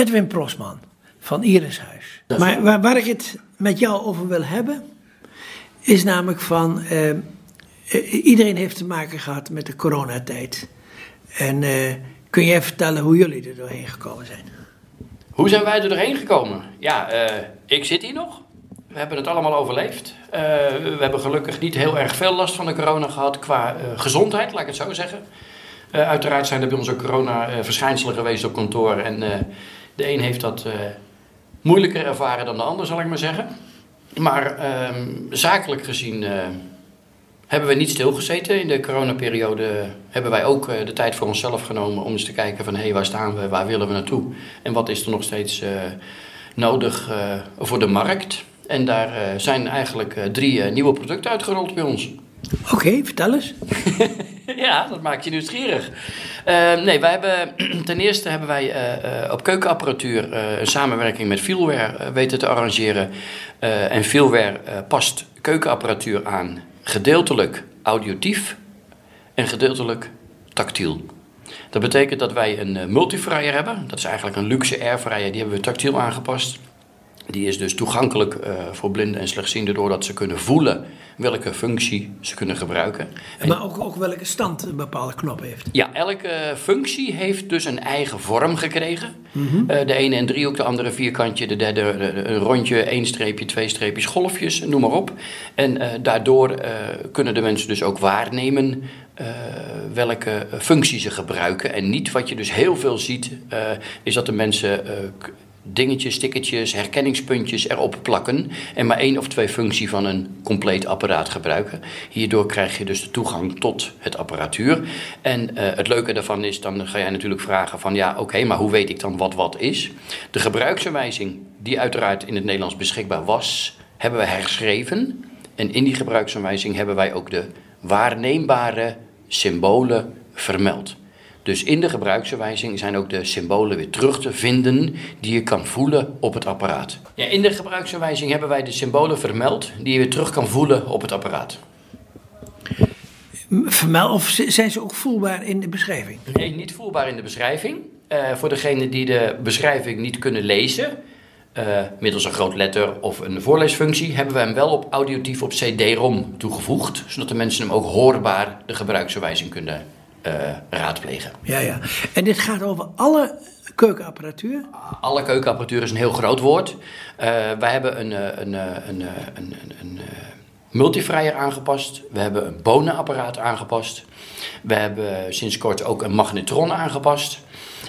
Edwin Prosman van Irishuis. Maar waar, waar ik het met jou over wil hebben, is namelijk van. eh, eh, iedereen heeft te maken gehad met de coronatijd. En eh, kun jij vertellen hoe jullie er doorheen gekomen zijn? Hoe zijn wij er doorheen gekomen? Ja, ik zit hier nog. We hebben het allemaal overleefd. We hebben gelukkig niet heel erg veel last van de corona gehad qua gezondheid, laat ik het zo zeggen. Uiteraard zijn er bij ons ook corona-verschijnselen geweest op kantoor. En de een heeft dat eh, moeilijker ervaren dan de ander, zal ik maar zeggen. Maar ehm, zakelijk gezien eh, hebben we niet stilgezeten. In de coronaperiode hebben wij ook eh, de tijd voor onszelf genomen om eens te kijken van hé, hey, waar staan we, waar willen we naartoe? En wat is er nog steeds nodig voor de markt? En daar zijn eigenlijk drie nieuwe producten uitgerold bij ons. Oké, vertel eens. Ja, dat maakt je nieuwsgierig. Eh, nee, wij hebben, ten eerste hebben wij eh, eh, op keukenapparatuur eh, een samenwerking met Feelware weten te arrangeren. En Feelware past keukenapparatuur aan gedeeltelijk auditief en gedeeltelijk tactiel. Dat betekent dat wij een multifryer hebben. Dat is eigenlijk een luxe airfryer, die hebben we tactiel aangepast. Die is dus toegankelijk eh, voor blinden en slechtzienden doordat ze kunnen voelen welke functie ze kunnen gebruiken. Maar ook, ook welke stand een bepaalde knop heeft. Ja, elke functie heeft dus een eigen vorm gekregen. Eh, de ene een driehoek, de andere vierkantje, de derde een rondje, één streepje, twee streepjes, golfjes, noem maar op. En eh, daardoor kunnen de mensen dus ook waarnemen welke functie ze gebruiken. En niet wat je dus heel veel ziet, is dat de mensen dingetjes, stickertjes, herkenningspuntjes erop plakken en maar één of twee functie van een compleet apparaat gebruiken. Hierdoor krijg je dus de toegang tot het apparatuur. En eh, het leuke daarvan is, dan ga jij natuurlijk vragen van ja, oké, maar hoe weet ik dan wat wat is? De gebruiksaanwijzing, die uiteraard in het Nederlands beschikbaar was, hebben we herschreven. En in die gebruiksaanwijzing hebben wij ook de waarneembare symbolen vermeld. Dus in de gebruiksaanwijzing zijn ook de symbolen weer terug te vinden die je kan voelen op het apparaat. Ja, in de gebruiksaanwijzing hebben wij de symbolen vermeld die je weer terug kan voelen op het apparaat. Vermeld, of zijn ze ook voelbaar in de beschrijving? Nee, niet voelbaar in de beschrijving. Eh, voor degenen die de beschrijving niet kunnen lezen, eh, middels een groot letter of een voorleesfunctie, hebben we hem wel op auditief op CD-ROM toegevoegd, zodat de mensen hem ook hoorbaar de gebruiksaanwijzing kunnen raadplegen. Ja, ja. En dit gaat over alle keukenapparatuur? Alle keukenapparatuur is een heel groot woord. Eh, wij hebben een, eh, een, eh, een, eh, een, een, een eh, multifryer aangepast. We hebben een bonenapparaat aangepast. We hebben sinds kort ook een magnetron aangepast.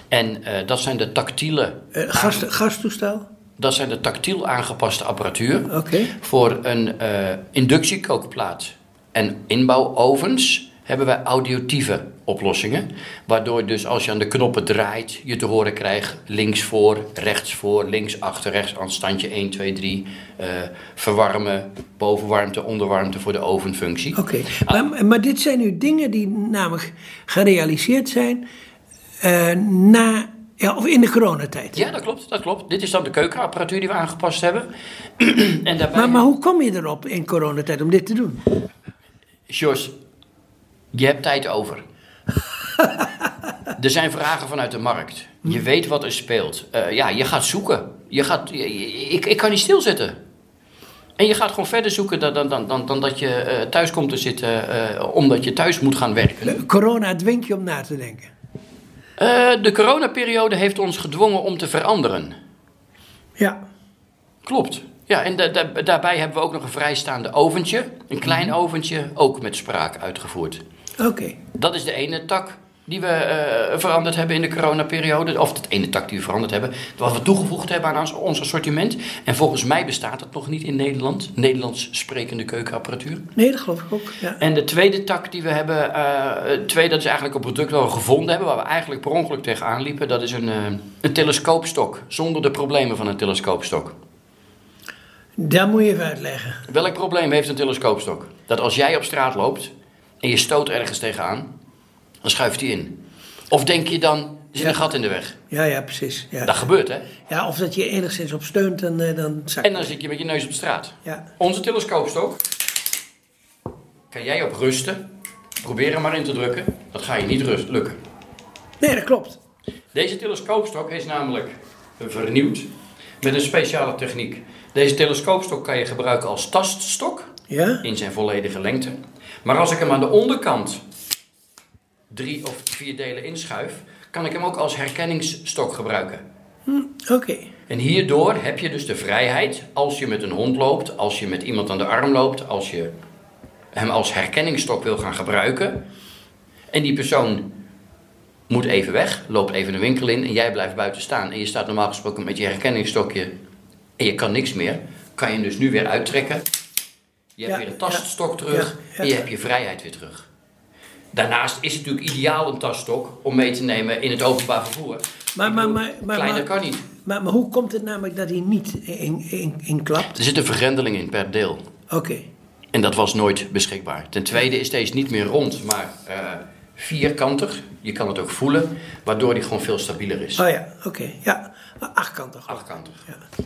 En eh, dat zijn de tactiele, Eh, gas, gastoestel? dat zijn de tactiel aangepaste apparatuur. Oké. Voor een eh, inductiekookplaat en inbouwovens hebben wij auditieve oplossingen. Waardoor dus als je aan de knoppen draait, je te horen krijgt links voor, rechts voor, links achter, rechts aan standje 1, 2, 3. eh, verwarmen, bovenwarmte, onderwarmte voor de ovenfunctie. Oké. Maar, maar dit zijn nu dingen die namelijk gerealiseerd zijn eh, na, ja, of in de coronatijd. Ja, dat klopt, dat klopt. Dit is dan de keukenapparatuur die we aangepast hebben. en daarbij... Maar, maar hoe kom je erop in coronatijd om dit te doen? Jos, je hebt tijd over. er zijn vragen vanuit de markt. Je weet wat er speelt. Eh, ja, je gaat zoeken. Je gaat, je- ik, ik kan niet stilzitten. En je gaat gewoon verder zoeken dan, dan, dan, dan, dan dat je eh, thuis komt te zitten eh, omdat je thuis moet gaan werken. Corona dwingt je om na te denken. De coronaperiode heeft ons gedwongen om te veranderen. Ja. Klopt. Ja, en da- da- daarbij hebben we ook nog een vrijstaande oventje. Een klein oventje, ook met spraak uitgevoerd. Oké. Dat is de ene tak die we eh, veranderd hebben in de coronaperiode. Of het ene tak die we veranderd hebben. Wat we toegevoegd hebben aan ons, ons assortiment. En volgens mij bestaat het nog niet in Nederland. Nederlands sprekende keukenapparatuur. Nee, dat geloof ik ook. Ja. En de tweede tak die we hebben, eh, het tweede dat is eigenlijk een product dat we gevonden hebben, waar we eigenlijk per ongeluk tegenaan liepen. Dat is een, eh, een telescoopstok, zonder de problemen van een telescoopstok. Dat moet je even uitleggen. Welk probleem heeft een telescoopstok? Dat als jij op straat loopt en je stoot ergens tegenaan, dan schuift hij in. Of denk je dan, er zit een gat in de weg? Ja, ja, precies. Ja. Dat gebeurt, hè? ja, of dat je enigszins op steunt, dan, eh, dan zakt En dan zit je met je neus op de straat. Ja. Onze telescoopstok kan jij op rusten. Probeer hem maar in te drukken. Dat ga je niet rust, lukken. Nee, dat klopt. Deze telescoopstok is namelijk vernieuwd met een speciale techniek. Deze telescoopstok kan je gebruiken als taststok Ja? in zijn volledige lengte. Maar als ik hem aan de onderkant drie of vier delen inschuif, kan ik hem ook als herkenningsstok gebruiken. Oké. En hierdoor heb je dus de vrijheid, als je met een hond loopt, als je met iemand aan de arm loopt, als je hem als herkenningsstok wil gaan gebruiken. En die persoon moet even weg, loopt even de winkel in en jij blijft buiten staan. En je staat normaal gesproken met je herkenningsstokje en je kan niks meer. Kan je hem dus nu weer uittrekken. Je hebt weer een taststok terug en je hebt je vrijheid weer terug. Daarnaast is het natuurlijk ideaal een taststok om mee te nemen in het openbaar vervoer. Maar- maar- maar- maar- kleiner kan niet. Maar, maar hoe komt het namelijk dat hij niet in, in, in klapt? Er zit een vergrendeling in per deel. Oké. En dat was nooit beschikbaar. Ten tweede is deze niet meer rond, maar eh, vierkantig. Je kan het ook voelen, waardoor die gewoon veel stabieler is. Oh ja, oké. Ja, achtkantig. Achtkantig. Ja.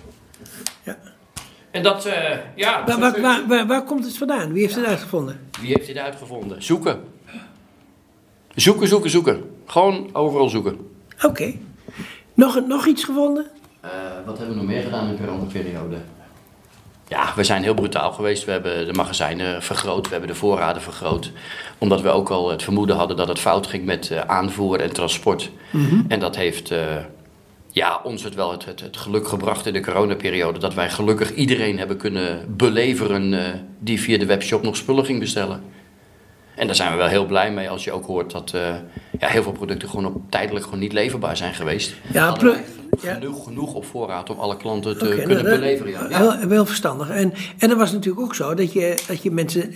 En dat, eh, ja. Waar, waar, waar, waar, waar komt het vandaan? Wie heeft het uitgevonden? Wie heeft dit uitgevonden? Zoeken. Zoeken, zoeken, zoeken. Gewoon overal zoeken. Oké. Nog, nog iets gevonden? Eh, wat hebben we nog meer gedaan in de coronaperiode? Ja, we zijn heel brutaal geweest. We hebben de magazijnen vergroot, we hebben de voorraden vergroot. Omdat we ook al het vermoeden hadden dat het fout ging met eh, aanvoer en transport. En dat heeft eh, ja, ons het wel het, het, het geluk gebracht in de coronaperiode. Dat wij gelukkig iedereen hebben kunnen beleveren eh, die via de webshop nog spullen ging bestellen. En daar zijn we wel heel blij mee als je ook hoort dat eh, ja, heel veel producten gewoon op, tijdelijk gewoon niet leverbaar zijn geweest. Ja, ja. genoeg, genoeg op voorraad om alle klanten te kunnen nou, dat- beleveren. Ja. Ja. Heel, heel verstandig. En, en er was natuurlijk ook zo dat je, dat je mensen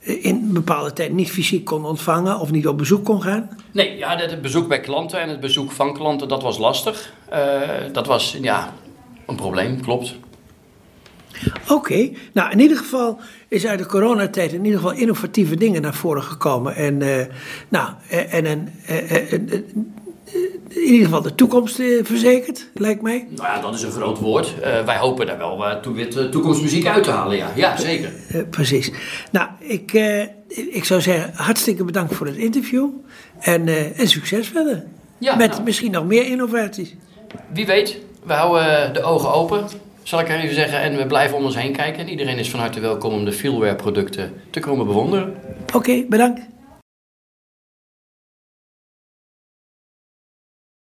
eh, in een bepaalde tijd niet fysiek kon ontvangen of niet op bezoek kon gaan. Nee, ja, het het bezoek bij klanten en het bezoek van klanten, dat was lastig. Eh, dat was ja, een probleem, klopt. Oké, nou in ieder geval is uit de coronatijd in ieder geval innovatieve dingen naar voren gekomen. En, eh, nou, en, en, eh, in ieder geval de toekomst eh, verzekerd, lijkt mij. Nou ja, dat is een groot woord. Eh, wij hopen daar wel eh, toekomstmuziek uit te halen, ja. Ja, zeker. Precies. Nou, ik, ik zou zeggen, hartstikke bedankt voor het interview. En, en succes verder. Ja, Met nou. misschien nog meer innovaties. Wie weet, we houden de ogen open, zal ik er even zeggen. En we blijven om ons heen kijken. En iedereen is van harte welkom om de Feelware producten te komen bewonderen. Oké, bedankt.